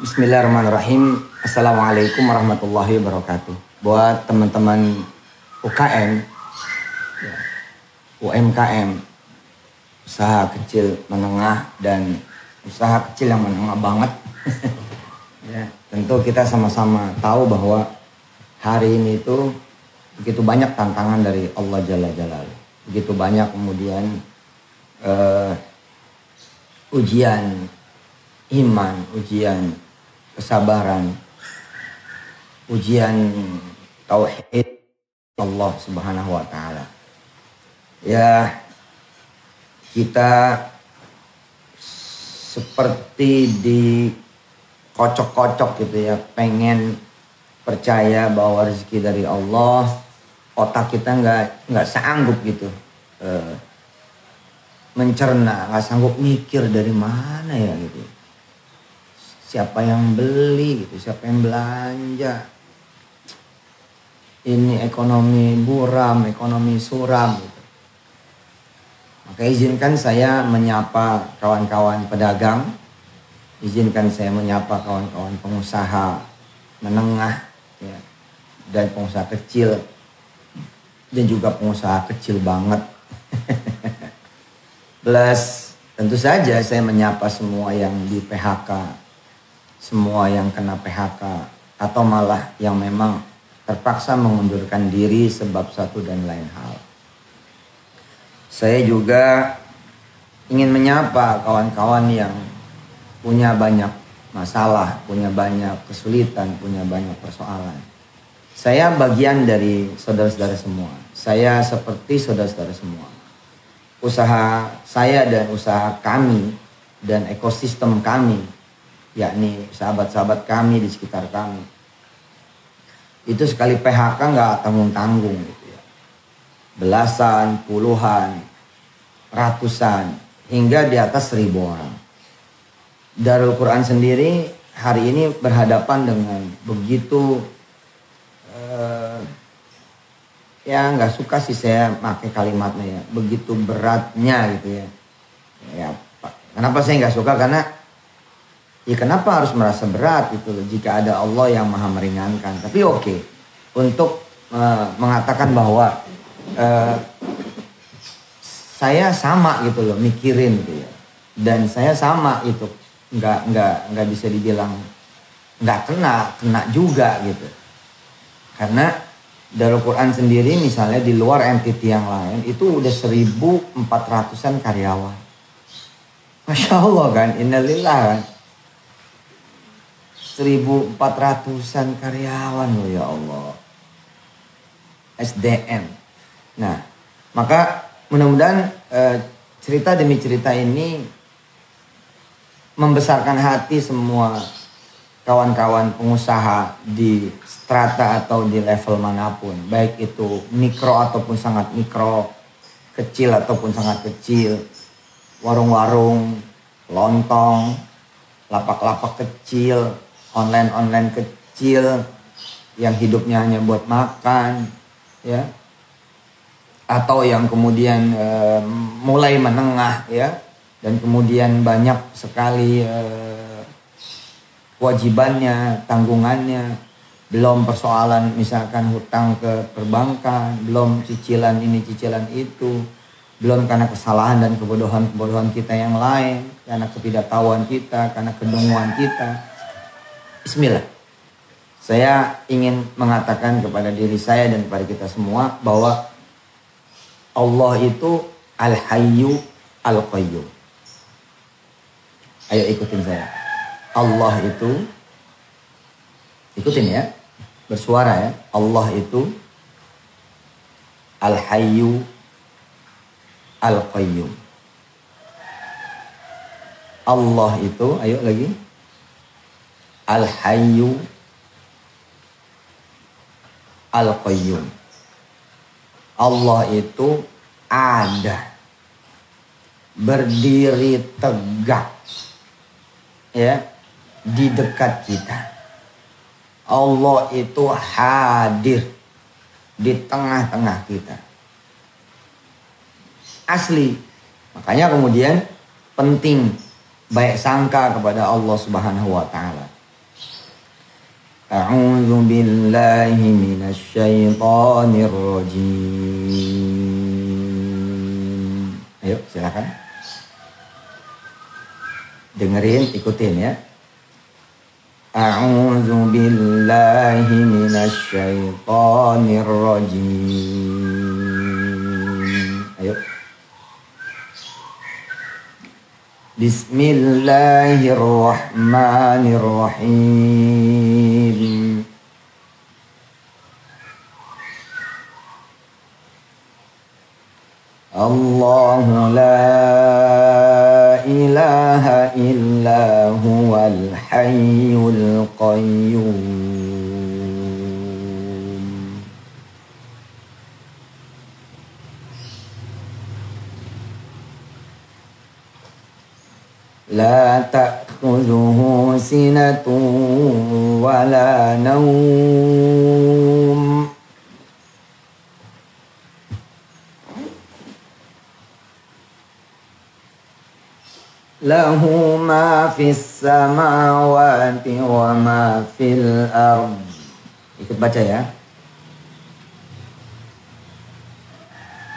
Bismillahirrahmanirrahim. Assalamualaikum warahmatullahi wabarakatuh. Buat teman-teman UKM, ya, UMKM, usaha kecil menengah dan usaha kecil yang menengah banget. ya, tentu kita sama-sama tahu bahwa hari ini itu begitu banyak tantangan dari Allah Jalla Jalaluhu. Begitu banyak kemudian uh, ujian iman, ujian kesabaran, ujian tauhid Allah Subhanahu wa taala. Ya kita seperti di kocok-kocok gitu ya, pengen percaya bahwa rezeki dari Allah, otak kita nggak nggak sanggup gitu uh, mencerna, nggak sanggup mikir dari mana ya gitu siapa yang beli gitu siapa yang belanja. Ini ekonomi buram ekonomi suram gitu. maka izinkan saya menyapa kawan-kawan pedagang. Izinkan saya menyapa kawan-kawan pengusaha menengah ya, dan pengusaha kecil. Dan juga pengusaha kecil banget. Plus tentu saja saya menyapa semua yang di PHK semua yang kena PHK atau malah yang memang terpaksa mengundurkan diri sebab satu dan lain hal. Saya juga ingin menyapa kawan-kawan yang punya banyak masalah, punya banyak kesulitan, punya banyak persoalan. Saya bagian dari saudara-saudara semua. Saya seperti saudara-saudara semua. Usaha saya dan usaha kami dan ekosistem kami yakni sahabat-sahabat kami di sekitar kami. Itu sekali PHK nggak tanggung-tanggung gitu ya. Belasan, puluhan, ratusan, hingga di atas seribu orang. Darul Quran sendiri hari ini berhadapan dengan begitu uh, ya nggak suka sih saya pakai kalimatnya ya begitu beratnya gitu ya ya kenapa saya nggak suka karena Ya kenapa harus merasa berat itu jika ada Allah yang maha meringankan. Tapi oke okay, untuk uh, mengatakan bahwa uh, saya sama gitu loh mikirin gitu ya. Dan saya sama itu nggak nggak nggak bisa dibilang nggak kena kena juga gitu. Karena dari Quran sendiri misalnya di luar entity yang lain itu udah 1400-an karyawan. Masya Allah kan, innalillah kan 1400-an karyawan loh ya Allah. SDM. Nah, maka mudah-mudahan eh, cerita demi cerita ini membesarkan hati semua kawan-kawan pengusaha di strata atau di level mana pun, baik itu mikro ataupun sangat mikro, kecil ataupun sangat kecil, warung-warung, lontong, lapak-lapak kecil, online-online kecil yang hidupnya hanya buat makan ya. Atau yang kemudian e, mulai menengah ya. Dan kemudian banyak sekali e, kewajibannya tanggungannya. Belum persoalan misalkan hutang ke perbankan belum cicilan ini cicilan itu. Belum karena kesalahan dan kebodohan-kebodohan kita yang lain karena ketidaktahuan kita karena kedunguan kita Bismillah. Saya ingin mengatakan kepada diri saya dan kepada kita semua bahwa Allah itu Al-Hayyu Al-Qayyum. Ayo ikutin saya. Allah itu ikutin ya. Bersuara ya. Allah itu Al-Hayyu Al-Qayyum. Allah itu, ayo lagi. Al-Hayyu Al-Qayyum. Allah itu ada. Berdiri tegak. Ya, di dekat kita. Allah itu hadir di tengah-tengah kita. Asli. Makanya kemudian penting baik sangka kepada Allah Subhanahu wa taala أعوذ بالله من الشيطان الرجيم Ayo silakan Dengerin, ikutin ya A'udzu billahi minasy syaithanir rajim. بسم الله الرحمن الرحيم الله لا إله إلا هو الحي القيوم لا تأخذه سنة ولا نوم. له ما في السماوات وما في الأرض. ikut baca ya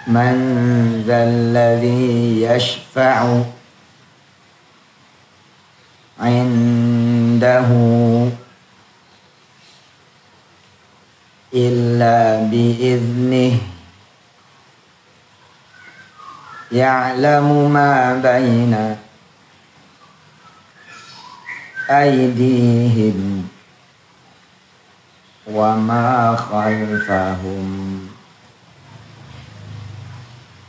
من ذا الذي يشفع عنده إلا بإذنه. يعلم ما بين أيديهم وما خلفهم.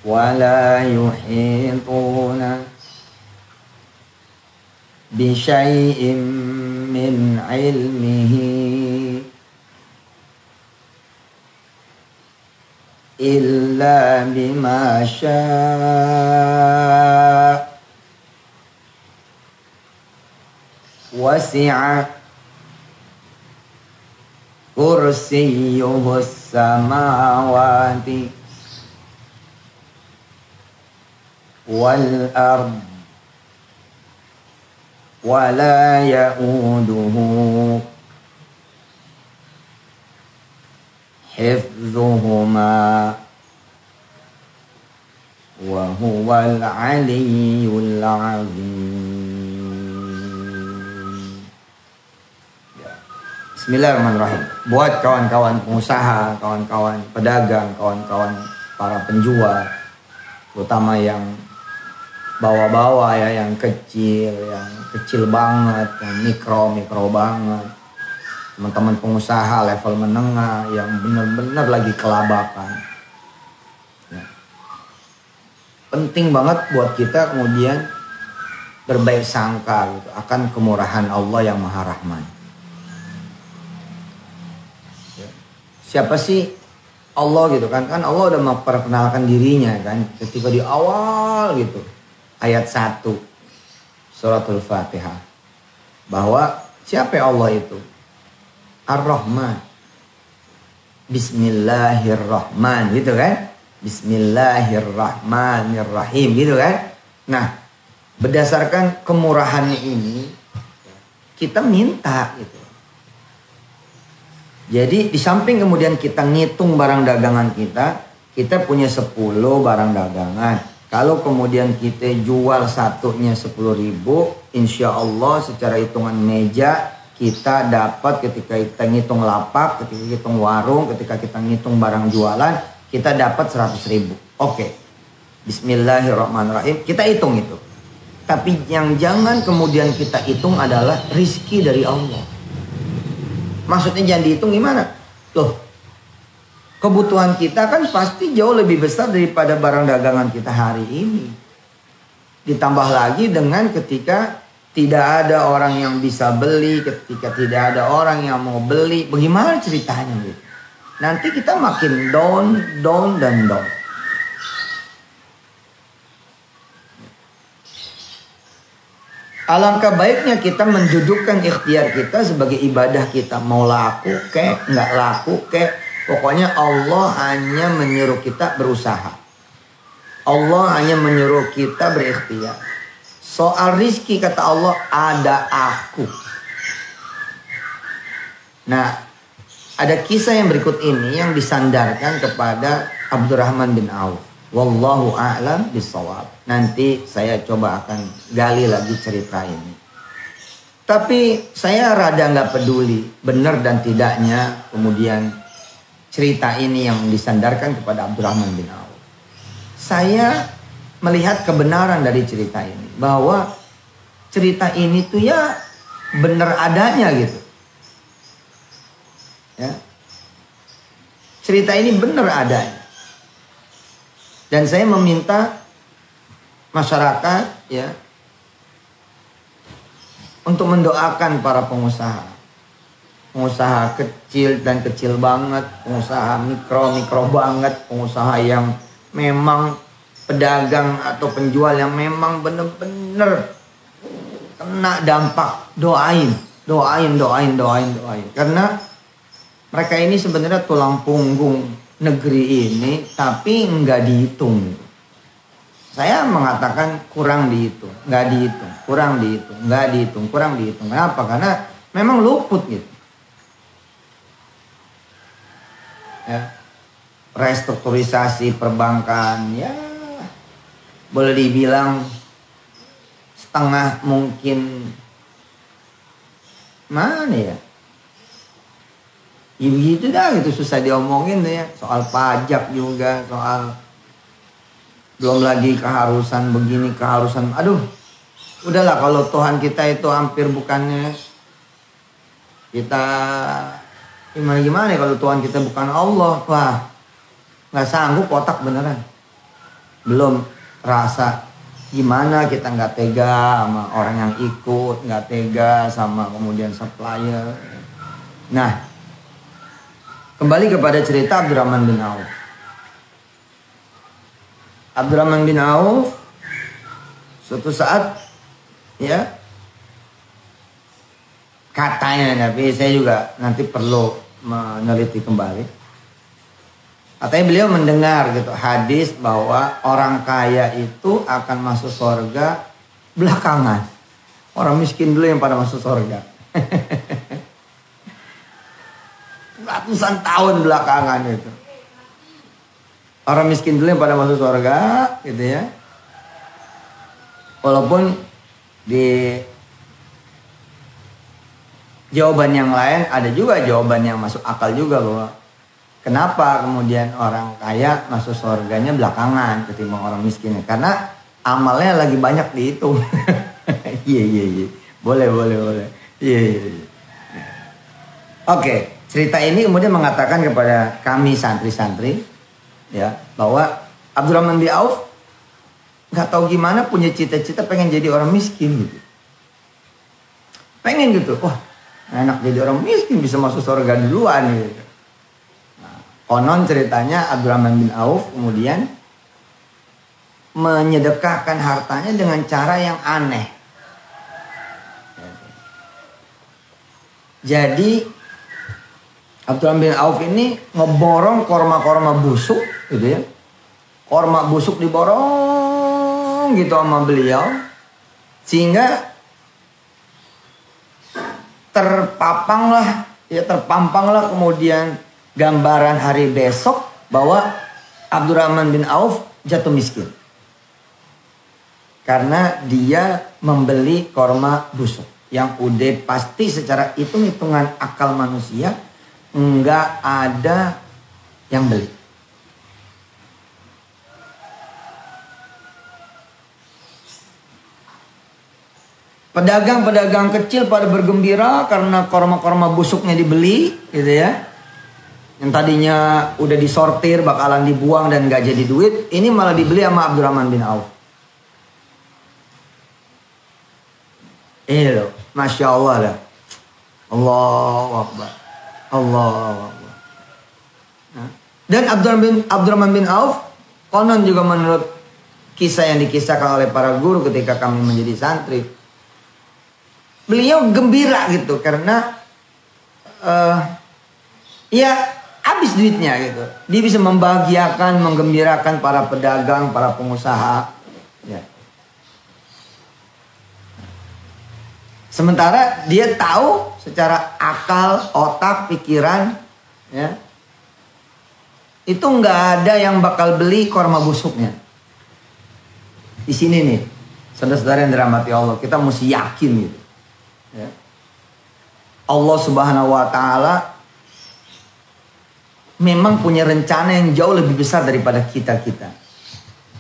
ولا يحيطون بشيء من علمه. إلا بما شاء. وسع كرسيه السماوات والأرض. ولا يؤوده حفظهما وهو العلي العظيم Bismillahirrahmanirrahim. Buat kawan-kawan pengusaha, kawan-kawan pedagang, kawan-kawan para penjual, terutama yang bawa-bawa ya, yang kecil, yang kecil banget, yang mikro-mikro banget. Teman-teman pengusaha level menengah yang benar-benar lagi kelabakan. Ya. Penting banget buat kita kemudian berbaik sangka gitu, akan kemurahan Allah yang Maha Rahman. siapa sih Allah gitu kan kan Allah udah memperkenalkan dirinya kan ketika di awal gitu ayat 1 suratul Fatihah. Bahwa siapa Allah itu? Ar-Rahman. Bismillahirrahman gitu kan? Bismillahirrahmanirrahim gitu kan? Nah berdasarkan kemurahannya ini kita minta gitu. Jadi di samping kemudian kita ngitung barang dagangan kita, kita punya 10 barang dagangan. Kalau kemudian kita jual satunya 10 ribu, insya Allah secara hitungan meja kita dapat ketika kita ngitung lapak, ketika kita ngitung warung, ketika kita ngitung barang jualan, kita dapat 100 ribu. Oke, Bismillahirrahmanirrahim. Kita hitung itu. Tapi yang jangan kemudian kita hitung adalah rizki dari Allah. Maksudnya jangan dihitung gimana? Loh, kebutuhan kita kan pasti jauh lebih besar daripada barang dagangan kita hari ini. Ditambah lagi dengan ketika tidak ada orang yang bisa beli, ketika tidak ada orang yang mau beli, bagaimana ceritanya gitu? Nanti kita makin down, down dan down. Alangkah baiknya kita mendudukkan ikhtiar kita sebagai ibadah kita. Mau laku kek, nggak laku kek. Pokoknya Allah hanya menyuruh kita berusaha. Allah hanya menyuruh kita berikhtiar. Soal rizki kata Allah ada aku. Nah, ada kisah yang berikut ini yang disandarkan kepada Abdurrahman bin Auf. Wallahu a'lam bisawab. Nanti saya coba akan gali lagi cerita ini. Tapi saya rada nggak peduli benar dan tidaknya kemudian cerita ini yang disandarkan kepada Abdurrahman bin Auf. Saya melihat kebenaran dari cerita ini bahwa cerita ini tuh ya benar adanya gitu. Ya. Cerita ini benar adanya. Dan saya meminta masyarakat ya untuk mendoakan para pengusaha. Pengusaha kecil dan kecil banget, pengusaha mikro mikro banget, pengusaha yang memang pedagang atau penjual yang memang benar-benar kena dampak. Doain, doain, doain, doain, doain. Karena mereka ini sebenarnya tulang punggung negeri ini, tapi nggak dihitung. Saya mengatakan kurang dihitung, nggak dihitung, kurang dihitung, nggak dihitung, kurang dihitung. Kenapa? Karena memang luput gitu. Ya. Restrukturisasi perbankan ya. Boleh dibilang setengah mungkin mana ya? Ya begitu dah gitu susah diomongin ya. Soal pajak juga soal belum lagi keharusan begini keharusan aduh. Udahlah kalau Tuhan kita itu hampir bukannya kita gimana gimana ya kalau Tuhan kita bukan Allah? Wah nggak sanggup otak beneran. Belum rasa gimana kita nggak tega sama orang yang ikut nggak tega sama kemudian supplier. Nah kembali kepada cerita Abdurrahman bin Auf. Abdurrahman bin Auf suatu saat ya katanya tapi saya juga nanti perlu meneliti kembali. Katanya beliau mendengar gitu hadis bahwa orang kaya itu akan masuk surga belakangan. Orang miskin dulu yang pada masuk surga ratusan tahun belakangan itu. Orang miskin dulu yang pada masuk surga gitu ya. Walaupun di jawaban yang lain ada juga jawaban yang masuk akal juga bahwa kenapa kemudian orang kaya masuk surganya belakangan ketimbang orang miskin? Karena amalnya lagi banyak dihitung. Iya iya iya. Boleh boleh boleh. Iya iya, iya. oke cerita ini kemudian mengatakan kepada kami santri-santri ya bahwa Abdurrahman bin Auf nggak tahu gimana punya cita-cita pengen jadi orang miskin gitu. Pengen gitu, wah enak jadi orang miskin bisa masuk surga duluan gitu. Nah, konon ceritanya Abdurrahman bin Auf kemudian menyedekahkan hartanya dengan cara yang aneh. Jadi Abdurrahman bin Auf ini ngeborong korma-korma busuk gitu ya. Korma busuk diborong gitu sama beliau sehingga terpapanglah ya terpampanglah kemudian gambaran hari besok bahwa Abdurrahman bin Auf jatuh miskin. Karena dia membeli korma busuk yang udah pasti secara hitung-hitungan akal manusia enggak ada yang beli. Pedagang-pedagang kecil pada bergembira karena korma-korma busuknya dibeli, gitu ya. Yang tadinya udah disortir bakalan dibuang dan gak jadi duit, ini malah dibeli sama Abdurrahman bin Auf. Ini loh, Masya Allah lah. Allah Akbar. Allah Akbar. Dan Abdurrahman bin, Abdurrahman bin Auf, konon juga menurut kisah yang dikisahkan oleh para guru ketika kami menjadi santri, beliau gembira gitu karena uh, ya habis duitnya gitu. Dia bisa membahagiakan, menggembirakan para pedagang, para pengusaha. Ya. Sementara dia tahu secara akal, otak, pikiran, ya, itu nggak ada yang bakal beli korma busuknya. Di sini nih, saudara-saudara yang dirahmati Allah, kita mesti yakin gitu. Ya. Allah Subhanahu Wa Taala memang punya rencana yang jauh lebih besar daripada kita kita.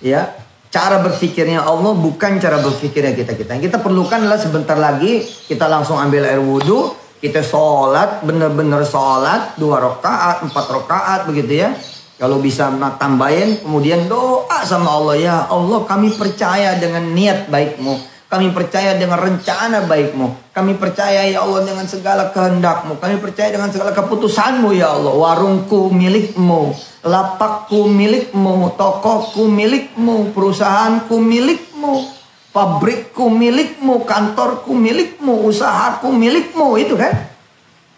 Ya, Cara berpikirnya Allah bukan cara berpikirnya kita kita. Yang kita perlukan adalah sebentar lagi kita langsung ambil air wudhu, kita sholat, benar-benar sholat dua rakaat, empat rakaat begitu ya. Kalau bisa tambahin, kemudian doa sama Allah ya Allah kami percaya dengan niat baikmu kami percaya dengan rencana baikmu. Kami percaya ya Allah dengan segala kehendakmu. Kami percaya dengan segala keputusanmu ya Allah. Warungku milikmu. Lapakku milikmu. Tokoku milikmu. Perusahaanku milikmu. Pabrikku milikmu. Kantorku milikmu. Usahaku milikmu. Itu kan?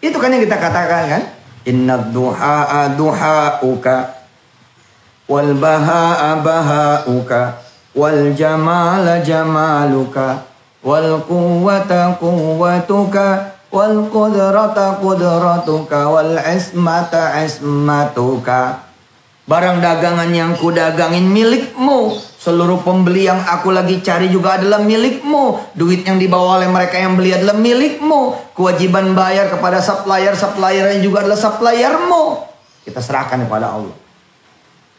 Itu kan yang kita katakan kan? Inna duha'a duha'uka. Wal baha'a baha'uka wal jamala jamaluka wal quwwata quwwatuka wal qudrata qudratuka wal ismata ismatuka Barang dagangan yang kudagangin milikmu. Seluruh pembeli yang aku lagi cari juga adalah milikmu. Duit yang dibawa oleh mereka yang beli adalah milikmu. Kewajiban bayar kepada supplier-supplier yang juga adalah suppliermu. Kita serahkan kepada Allah.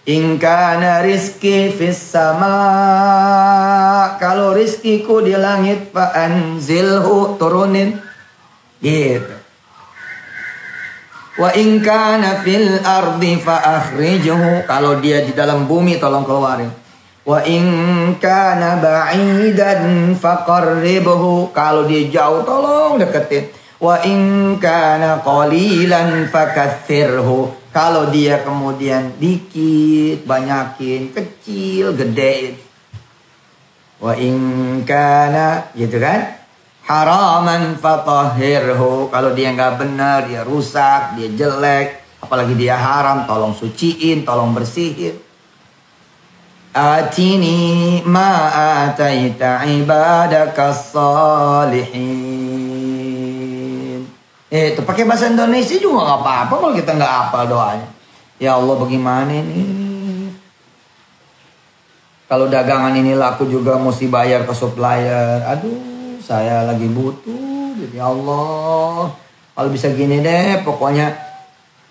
In kana rizki fis sama Kalau rizkiku di langit Fa anzilhu turunin. Gitu. Wa in kana fil ardi fa akhrijuhu. Kalau dia di dalam bumi tolong keluarin. Wa in kana ba'idan faqarribhu Kalau dia jauh tolong deketin. Wa in kana qalilan fakathirhu kalau dia kemudian dikit, banyakin, kecil, gede. Wa in kana gitu kan? Haraman fatahirhu. Kalau dia nggak benar, dia rusak, dia jelek, apalagi dia haram, tolong suciin, tolong bersihin. Atini ma ataita ibadaka salihin. Eh, itu pakai bahasa Indonesia juga nggak apa-apa kalau kita nggak hafal doanya. Ya Allah bagaimana ini? Kalau dagangan ini laku juga mesti bayar ke supplier. Aduh, saya lagi butuh. Ya Allah, kalau bisa gini deh, pokoknya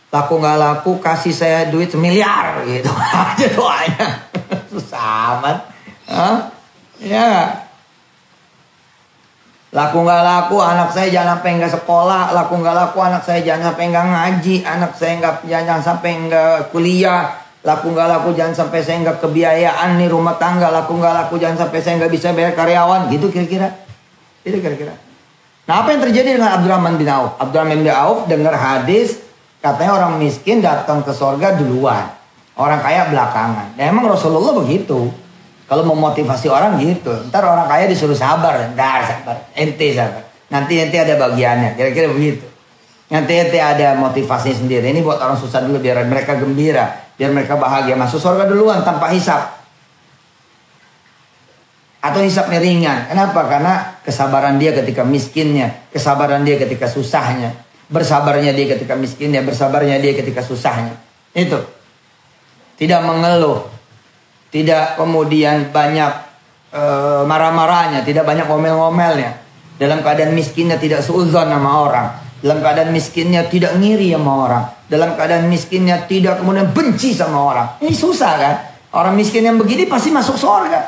laku nggak laku kasih saya duit semiliar gitu aja doanya. Susah amat. Hah? Ya, Laku nggak laku anak saya jangan sampai nggak sekolah, laku nggak laku anak saya jangan sampai nggak ngaji, anak saya nggak jangan sampai nggak kuliah, laku nggak laku jangan sampai saya nggak kebiayaan nih rumah tangga, laku nggak laku jangan sampai saya nggak bisa bayar karyawan, gitu kira-kira, itu kira-kira. Nah apa yang terjadi dengan Abdurrahman bin Auf? Abdurrahman bin Auf dengar hadis katanya orang miskin datang ke sorga duluan, orang kaya belakangan. Nah, emang Rasulullah begitu. Kalau mau motivasi orang gitu, ntar orang kaya disuruh sabar, ntar sabar, ente sabar. Nanti ente ada bagiannya, kira-kira begitu. Nanti ente ada motivasi sendiri. Ini buat orang susah dulu biar mereka gembira, biar mereka bahagia masuk surga duluan tanpa hisap. Atau hisapnya ringan. Kenapa? Karena kesabaran dia ketika miskinnya, kesabaran dia ketika susahnya, bersabarnya dia ketika miskinnya, bersabarnya dia ketika susahnya. Itu. Tidak mengeluh, tidak kemudian banyak e, marah-marahnya, tidak banyak ngomel-ngomelnya. Dalam keadaan miskinnya tidak seuzon sama orang. Dalam keadaan miskinnya tidak ngiri sama orang. Dalam keadaan miskinnya tidak kemudian benci sama orang. Ini susah kan? Orang miskin yang begini pasti masuk surga.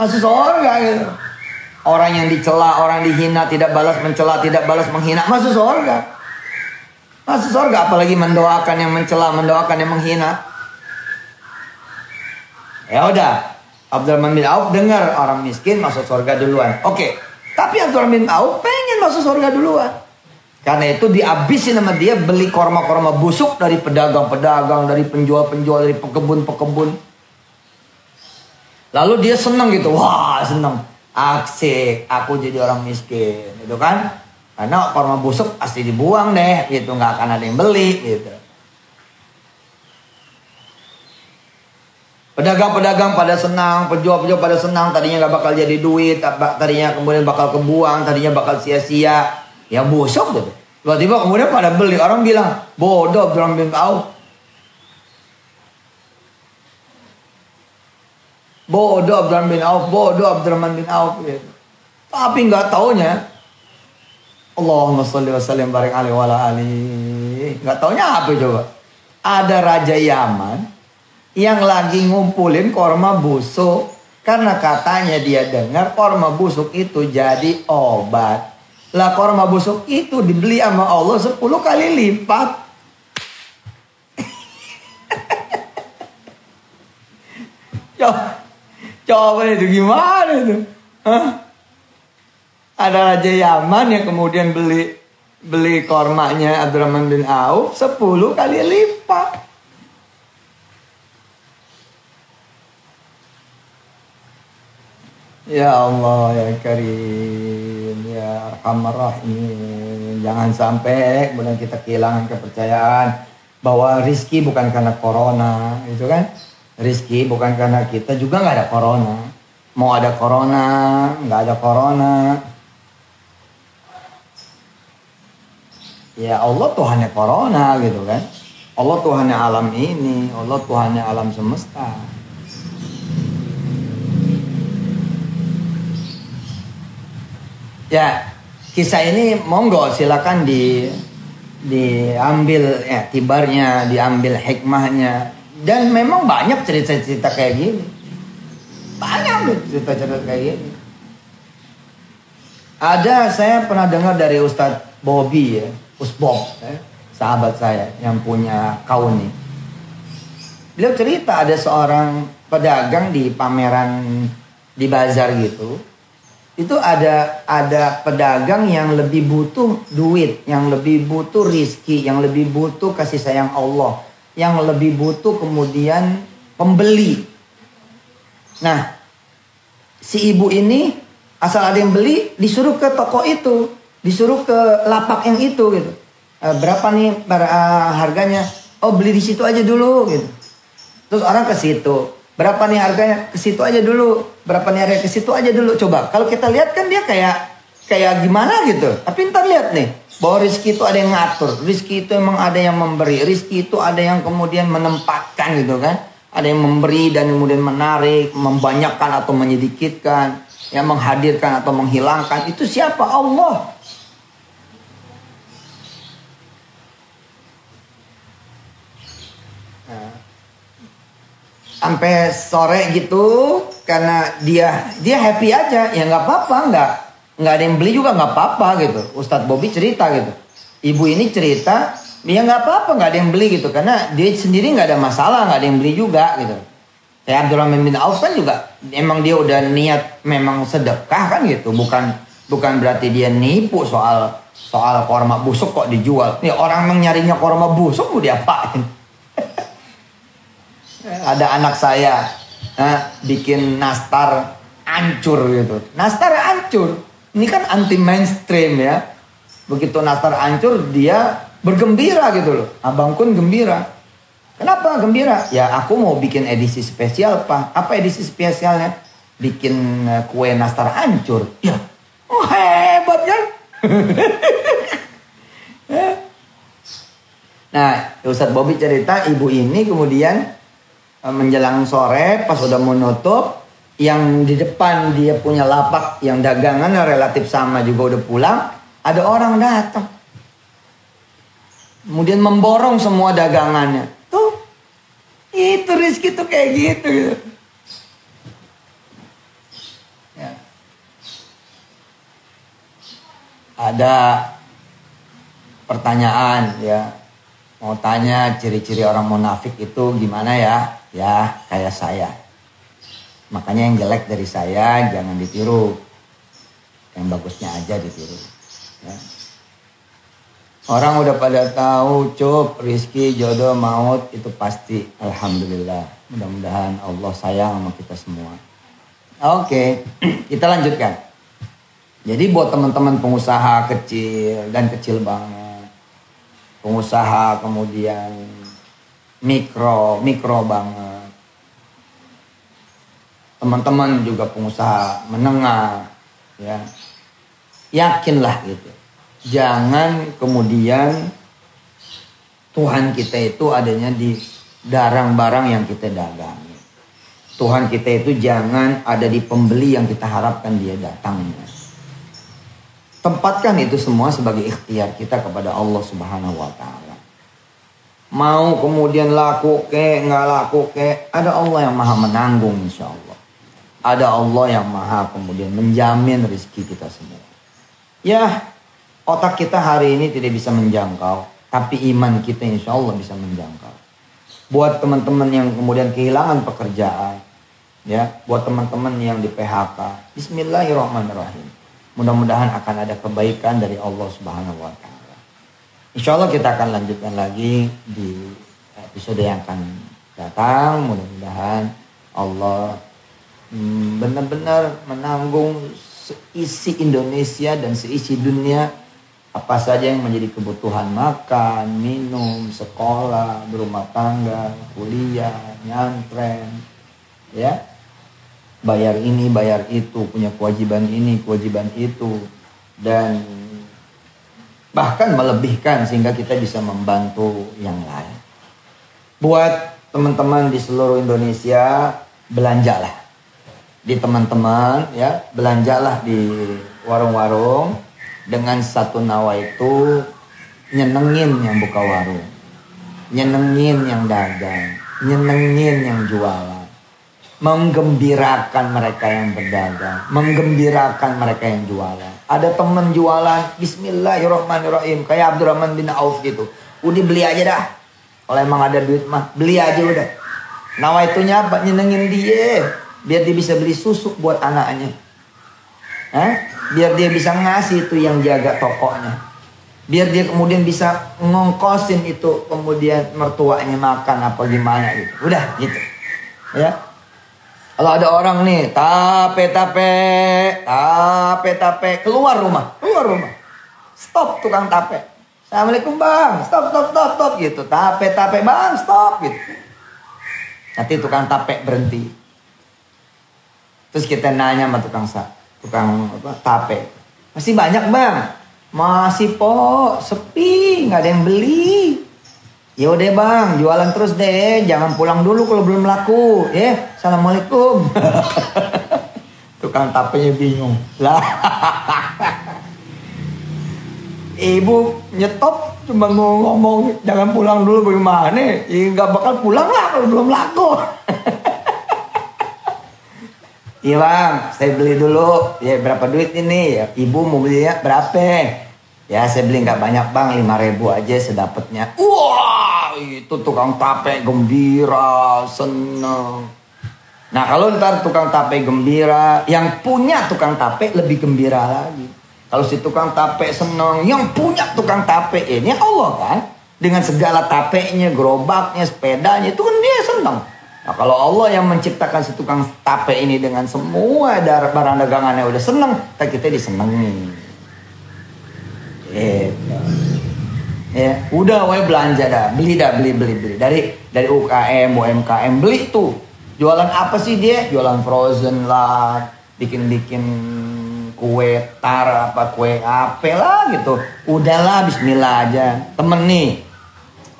Masuk surga gitu. Orang yang dicela, orang dihina, tidak balas mencela, tidak balas menghina, masuk surga. Masuk surga apalagi mendoakan yang mencela, mendoakan yang menghina. Ya udah, Abdurrahman bin Auf dengar orang miskin masuk surga duluan. Oke, tapi Abdurrahman bin Auf pengen masuk surga duluan. Karena itu dihabisin sama dia beli korma-korma busuk dari pedagang-pedagang, dari penjual-penjual, dari pekebun-pekebun. Lalu dia senang gitu, wah senang. Aksik, aku jadi orang miskin, itu kan? Karena korma busuk pasti dibuang deh, gitu nggak akan ada yang beli, gitu. Pedagang-pedagang pada senang, penjual-penjual pada senang, tadinya nggak bakal jadi duit, tadinya kemudian bakal kebuang, tadinya bakal sia-sia. Ya busuk gitu. Tiba-tiba kemudian pada beli, orang bilang, bodoh Abdurrahman bin Auf. Bodoh Abdurrahman bin Auf, bodoh Abdurrahman bin Auf. Gitu. Tapi nggak taunya, Allahumma salli wa sallim barik alaihi wa ali. Nggak taunya apa coba? Ada Raja Yaman yang lagi ngumpulin korma busuk karena katanya dia dengar korma busuk itu jadi obat. Lah korma busuk itu dibeli sama Allah 10 kali lipat. coba, coba itu gimana itu? Hah? Ada Raja Yaman yang kemudian beli beli kormanya Abdurrahman bin Auf 10 kali lipat. Ya Allah ya Karim ya Arhamar Rahim. Jangan sampai kemudian kita kehilangan kepercayaan bahwa rizki bukan karena corona, itu kan? Rizki bukan karena kita juga nggak ada corona. Mau ada corona, nggak ada corona. Ya Allah Tuhannya corona gitu kan. Allah Tuhannya alam ini, Allah Tuhannya alam semesta. Ya, kisah ini monggo silakan di diambil ya tibarnya, diambil hikmahnya. Dan memang banyak cerita-cerita kayak gini. Banyak cerita-cerita kayak gini. Ada saya pernah dengar dari Ustadz Bobby ya, Usbob, ya, sahabat saya yang punya kauni. Beliau cerita ada seorang pedagang di pameran di bazar gitu itu ada ada pedagang yang lebih butuh duit, yang lebih butuh rizki, yang lebih butuh kasih sayang Allah, yang lebih butuh kemudian pembeli. Nah, si ibu ini asal ada yang beli disuruh ke toko itu, disuruh ke lapak yang itu gitu. E, berapa nih para, uh, harganya? Oh beli di situ aja dulu gitu. Terus orang ke situ, Berapa nih harganya? Ke situ aja dulu. Berapa nih harganya? Ke situ aja dulu. Coba. Kalau kita lihat kan dia kayak kayak gimana gitu. Tapi ntar lihat nih. Bahwa rizki itu ada yang ngatur. Rizki itu emang ada yang memberi. Rizki itu ada yang kemudian menempatkan gitu kan. Ada yang memberi dan kemudian menarik. Membanyakkan atau menyedikitkan. Yang menghadirkan atau menghilangkan. Itu siapa? Allah. Sampai sore gitu karena dia dia happy aja. Ya nggak apa-apa nggak nggak ada yang beli juga nggak apa-apa gitu. Ustadz Bobby cerita gitu. Ibu ini cerita ya nggak apa-apa nggak ada yang beli gitu. Karena dia sendiri nggak ada masalah nggak ada yang beli juga gitu. Saya Abdurrahman bin Auf kan juga emang dia udah niat memang sedekah kan gitu. Bukan bukan berarti dia nipu soal soal korma busuk kok dijual. Nih orang nyarinya korma busuk mau diapain ada anak saya eh, bikin nastar ancur gitu. Nastar ancur. Ini kan anti mainstream ya. Begitu nastar ancur dia bergembira gitu loh. Abang pun gembira. Kenapa gembira? Ya aku mau bikin edisi spesial pak. Apa edisi spesialnya? Bikin eh, kue nastar ancur. Ya, oh hebat kan? nah, Ustadz Bobby cerita ibu ini kemudian menjelang sore pas udah mau nutup yang di depan dia punya lapak yang dagangan relatif sama juga udah pulang ada orang datang kemudian memborong semua dagangannya tuh itu rezeki tuh kayak gitu, gitu. Ya. ada pertanyaan ya mau tanya ciri-ciri orang munafik itu gimana ya ya kayak saya. Makanya yang jelek dari saya jangan ditiru. Yang bagusnya aja ditiru. Ya. Orang udah pada tahu cup, rizki, jodoh, maut itu pasti. Alhamdulillah. Mudah-mudahan Allah sayang sama kita semua. Oke, kita lanjutkan. Jadi buat teman-teman pengusaha kecil dan kecil banget. Pengusaha kemudian mikro, mikro banget. teman-teman juga pengusaha menengah ya yakinlah gitu jangan kemudian Tuhan kita itu adanya di barang-barang yang kita dagangi. Tuhan kita itu jangan ada di pembeli yang kita harapkan dia datangnya. Tempatkan itu semua sebagai ikhtiar kita kepada Allah Subhanahu wa taala. Mau kemudian laku ke, nggak laku ke, ada Allah yang maha menanggung insya Allah. Ada Allah yang maha kemudian menjamin rezeki kita semua. Ya, otak kita hari ini tidak bisa menjangkau tapi iman kita insya Allah bisa menjangkau. Buat teman-teman yang kemudian kehilangan pekerjaan, ya, buat teman-teman yang di PHK, Bismillahirrahmanirrahim. Mudah-mudahan akan ada kebaikan dari Allah Subhanahu Wa Taala. Insya Allah kita akan lanjutkan lagi di episode yang akan datang. Mudah-mudahan Allah hmm, benar-benar menanggung seisi Indonesia dan seisi dunia. Apa saja yang menjadi kebutuhan makan, minum, sekolah, berumah tangga, kuliah, nyantren, ya, bayar ini, bayar itu, punya kewajiban ini, kewajiban itu, dan bahkan melebihkan sehingga kita bisa membantu yang lain. Buat teman-teman di seluruh Indonesia, belanjalah. Di teman-teman, ya, belanjalah di warung-warung. Dengan satu nawa itu nyenengin yang buka warung, nyenengin yang dagang, nyenengin yang jualan, menggembirakan mereka yang berdagang, menggembirakan mereka yang jualan. Ada temen jualan, Bismillahirrahmanirrahim, kayak Abdurrahman bin Auf gitu. Udah beli aja dah. Kalau emang ada duit mah, beli aja udah. Nawa itu nyapa, nyenengin dia. Biar dia bisa beli susu buat anaknya. Eh? Biar dia bisa ngasih itu yang jaga tokonya. Biar dia kemudian bisa ngongkosin itu kemudian mertuanya makan apa gimana gitu. Udah gitu. Ya. Kalau ada orang nih tape tape tape tape keluar rumah keluar rumah. Stop tukang tape. Assalamualaikum bang. Stop stop stop stop. Gitu tape tape bang stop gitu. Nanti tukang tape berhenti. Terus kita nanya sama tukang sa tukang apa tape. Masih banyak bang. Masih po sepi nggak ada yang beli ya udah bang jualan terus deh. Jangan pulang dulu kalau belum laku ya. Assalamualaikum. Tukang tapenya bingung. Lah. Ibu nyetop cuma ngomong jangan pulang dulu bagaimana? Ya nggak bakal pulang lah kalau belum laku. Iya bang, saya beli dulu. Ya berapa duit ini? Ya, ibu mau belinya berapa? Ya saya beli nggak banyak bang, lima ribu aja sedapatnya. Wah, itu tukang tape gembira, seneng. Nah kalau ntar tukang tape gembira, yang punya tukang tape lebih gembira lagi. Kalau si tukang tape seneng, yang punya tukang tape ini Allah kan. Dengan segala tapenya, gerobaknya, sepedanya, itu kan dia seneng. Nah kalau Allah yang menciptakan si tukang tape ini dengan semua dar barang dagangannya udah seneng, kita kita. Gitu. Ya, udah wae belanja dah, beli dah, beli beli beli. Dari dari UKM, UMKM beli tuh. Jualan apa sih dia? Jualan frozen lah, bikin-bikin kue tar apa kue apa lah gitu. Udahlah bismillah aja. Temen nih.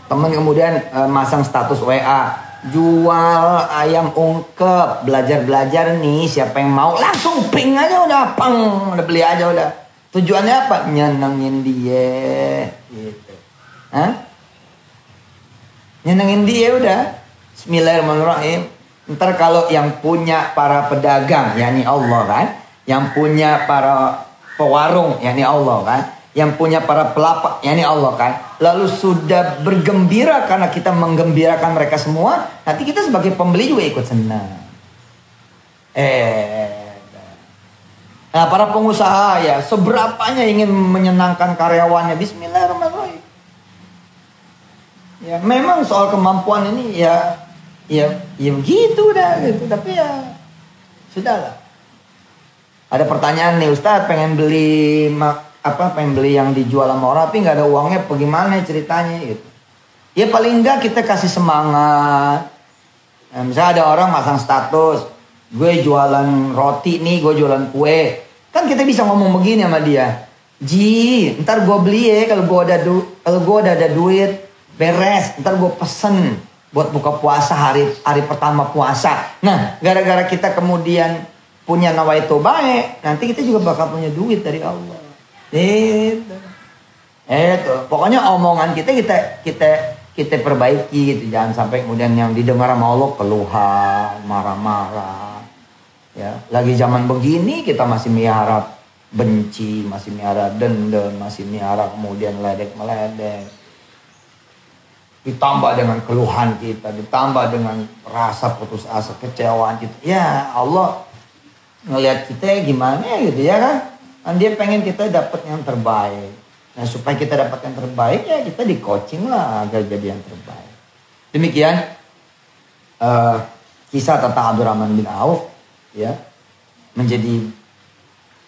Temen kemudian uh, masang status WA jual ayam ungkep. Belajar-belajar nih siapa yang mau. Langsung ping aja udah peng. Udah beli aja udah. Tujuannya apa? Nyenengin dia. Gitu Hah? nyenengin dia udah Bismillahirrahmanirrahim ntar kalau yang punya para pedagang yakni Allah kan yang punya para pewarung yakni Allah kan yang punya para pelapak, yakni Allah kan. Lalu sudah bergembira karena kita menggembirakan mereka semua, nanti kita sebagai pembeli juga ikut senang. Eh, nah para pengusaha ya, seberapanya ingin menyenangkan karyawannya, Bismillahirrahmanirrahim. Ya, memang soal kemampuan ini ya, ya, ya begitu dah gitu. Tapi ya, sudahlah. Ada pertanyaan nih Ustadz pengen beli apa pengen beli yang dijual sama orang tapi nggak ada uangnya bagaimana ceritanya gitu ya paling enggak kita kasih semangat nah, misalnya ada orang masang status gue jualan roti nih, gue jualan kue. Kan kita bisa ngomong begini sama dia. Ji, ntar gue beli ya kalau gue ada du kalau gue udah ada duit beres. Ntar gue pesen buat buka puasa hari hari pertama puasa. Nah, gara-gara kita kemudian punya itu baik, nanti kita juga bakal punya duit dari Allah. Itu. Itu. Pokoknya omongan kita kita kita kita perbaiki gitu. Jangan sampai kemudian yang didengar sama Allah keluhan, marah-marah. Ya, lagi zaman begini kita masih miara benci, masih miara dendam, masih miara kemudian ledek meledek. Ditambah dengan keluhan kita, ditambah dengan rasa putus asa, kecewaan kita. Ya Allah ngelihat kita gimana gitu ya kan. Kan dia pengen kita dapat yang terbaik. Nah supaya kita dapat yang terbaik ya kita di coaching lah agar jadi yang terbaik. Demikian uh, kisah tentang Abdurrahman bin Auf ya menjadi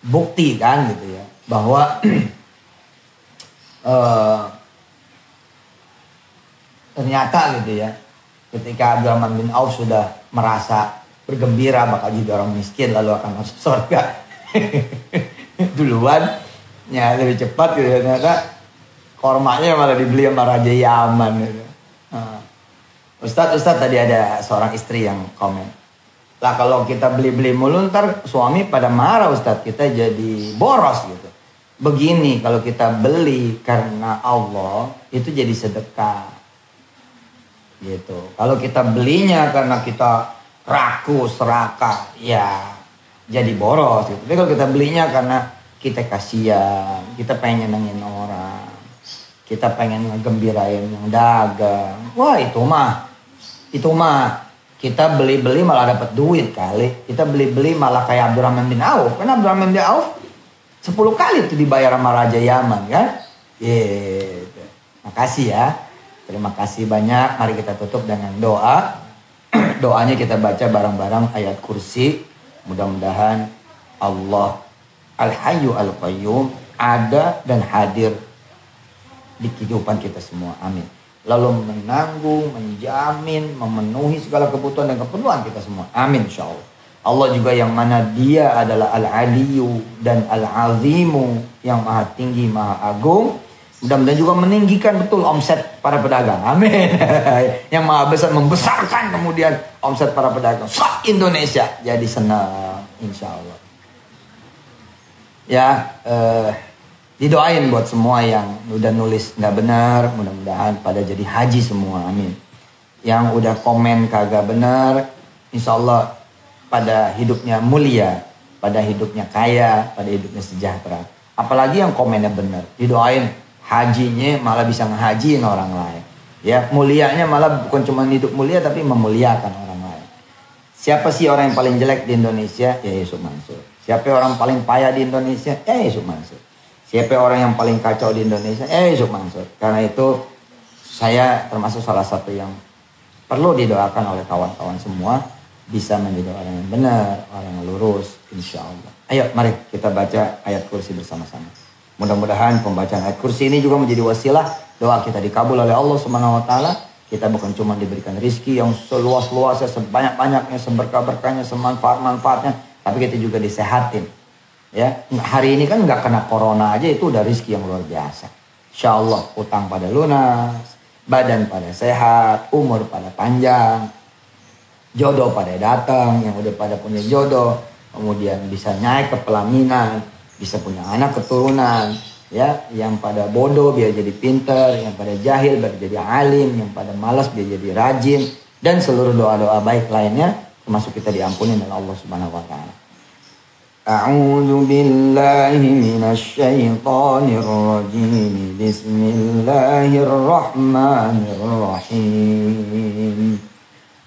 bukti kan gitu ya bahwa uh, ternyata gitu ya ketika Abdurrahman bin Auf sudah merasa bergembira bakal jadi orang miskin lalu akan masuk surga duluan ya lebih cepat gitu ya. ternyata kormanya malah dibeli sama Raja Yaman gitu. Nah. Ustadz, Ustadz tadi ada seorang istri yang komen. Lah kalau kita beli-beli mulu ntar suami pada marah Ustadz. Kita jadi boros gitu. Begini kalau kita beli karena Allah itu jadi sedekah. Gitu. Kalau kita belinya karena kita raku, serakah, ya jadi boros gitu. Tapi kalau kita belinya karena kita kasihan, kita pengen nyenengin orang, kita pengen ngegembirain yang dagang. Wah itu mah, itu mah kita beli-beli malah dapat duit kali. Kita beli-beli malah kayak Abdurrahman bin Auf. Karena Abdurrahman bin Auf 10 kali itu dibayar sama Raja Yaman kan. Gitu. Makasih ya. Terima kasih banyak. Mari kita tutup dengan doa. Doanya kita baca bareng-bareng ayat kursi. Mudah-mudahan Allah Al-Hayyu Al-Qayyum ada dan hadir di kehidupan kita semua. Amin. Lalu menanggung, menjamin, memenuhi segala kebutuhan dan keperluan kita semua. Amin insya Allah. Allah juga yang mana dia adalah Al-Aliyu dan Al-Azimu yang maha tinggi, maha agung. Mudah-mudahan juga meninggikan betul omset para pedagang. Amin. yang maha besar membesarkan kemudian omset para pedagang. Sak Indonesia jadi senang insya Allah. Ya, eh, didoain buat semua yang udah nulis nggak benar. Mudah-mudahan pada jadi haji semua. Amin. Yang udah komen kagak benar, insya Allah pada hidupnya mulia, pada hidupnya kaya, pada hidupnya sejahtera. Apalagi yang komennya benar, didoain hajinya malah bisa ngehajiin orang lain. Ya, mulianya malah bukan cuma hidup mulia tapi memuliakan orang lain. Siapa sih orang yang paling jelek di Indonesia? Ya Yusuf Mansur. Siapa orang paling payah di Indonesia? Ya Yusuf Mansur. Siapa orang yang paling kacau di Indonesia? Ya Yusuf Mansur. Karena itu saya termasuk salah satu yang perlu didoakan oleh kawan-kawan semua bisa menjadi orang yang benar, orang yang lurus, insya Allah. Ayo, mari kita baca ayat kursi bersama-sama. Mudah-mudahan pembacaan ayat kursi ini juga menjadi wasilah doa kita dikabul oleh Allah Subhanahu wa taala. Kita bukan cuma diberikan rizki yang seluas-luasnya, sebanyak-banyaknya, seberkah-berkahnya, semanfaat-manfaatnya, tapi kita juga disehatin. Ya, hari ini kan nggak kena corona aja itu udah rizki yang luar biasa. Insya Allah utang pada lunas, badan pada sehat, umur pada panjang, jodoh pada datang, yang udah pada punya jodoh, kemudian bisa naik ke pelaminan, bisa punya anak keturunan ya yang pada bodoh biar jadi pinter yang pada jahil biar jadi alim yang pada malas biar jadi rajin dan seluruh doa-doa baik lainnya termasuk kita diampuni oleh Allah Subhanahu wa taala. A'udzu billahi rajim. Bismillahirrahmanirrahim.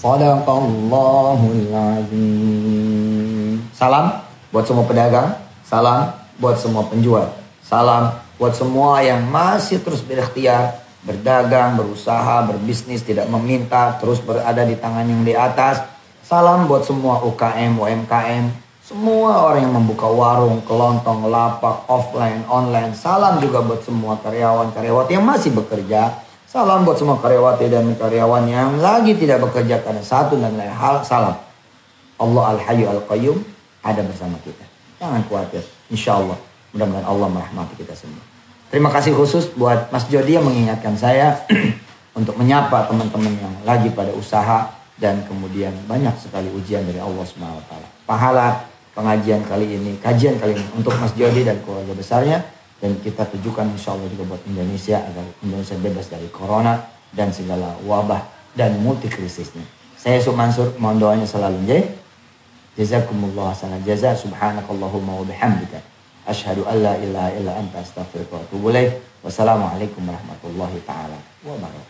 Sadaqallahul. Salam buat semua pedagang, salam buat semua penjual, salam buat semua yang masih terus berikhtiar, berdagang, berusaha, berbisnis, tidak meminta, terus berada di tangan yang di atas. Salam buat semua UKM, UMKM, semua orang yang membuka warung, kelontong, lapak, offline, online. Salam juga buat semua karyawan, karyawan yang masih bekerja Salam buat semua karyawati dan karyawan yang lagi tidak bekerja karena satu dan lain hal. Salam. Allah Al-Hayyu Al-Qayyum ada bersama kita. Jangan khawatir. Insya Allah. Mudah-mudahan Allah merahmati kita semua. Terima kasih khusus buat Mas Jody yang mengingatkan saya untuk menyapa teman-teman yang lagi pada usaha dan kemudian banyak sekali ujian dari Allah SWT. Pahala pengajian kali ini, kajian kali ini untuk Mas Jody dan keluarga besarnya dan kita tujukan insya Allah juga buat Indonesia agar Indonesia bebas dari corona dan segala wabah dan multi krisisnya. Saya Yusuf Mansur, mohon doanya selalu ya. Jazakumullah hasanah jaza subhanakallahumma wa bihamdika. Ashhadu an la ilaha illa anta astaghfiruka wa atubu. Wassalamualaikum warahmatullahi taala wabarakatuh.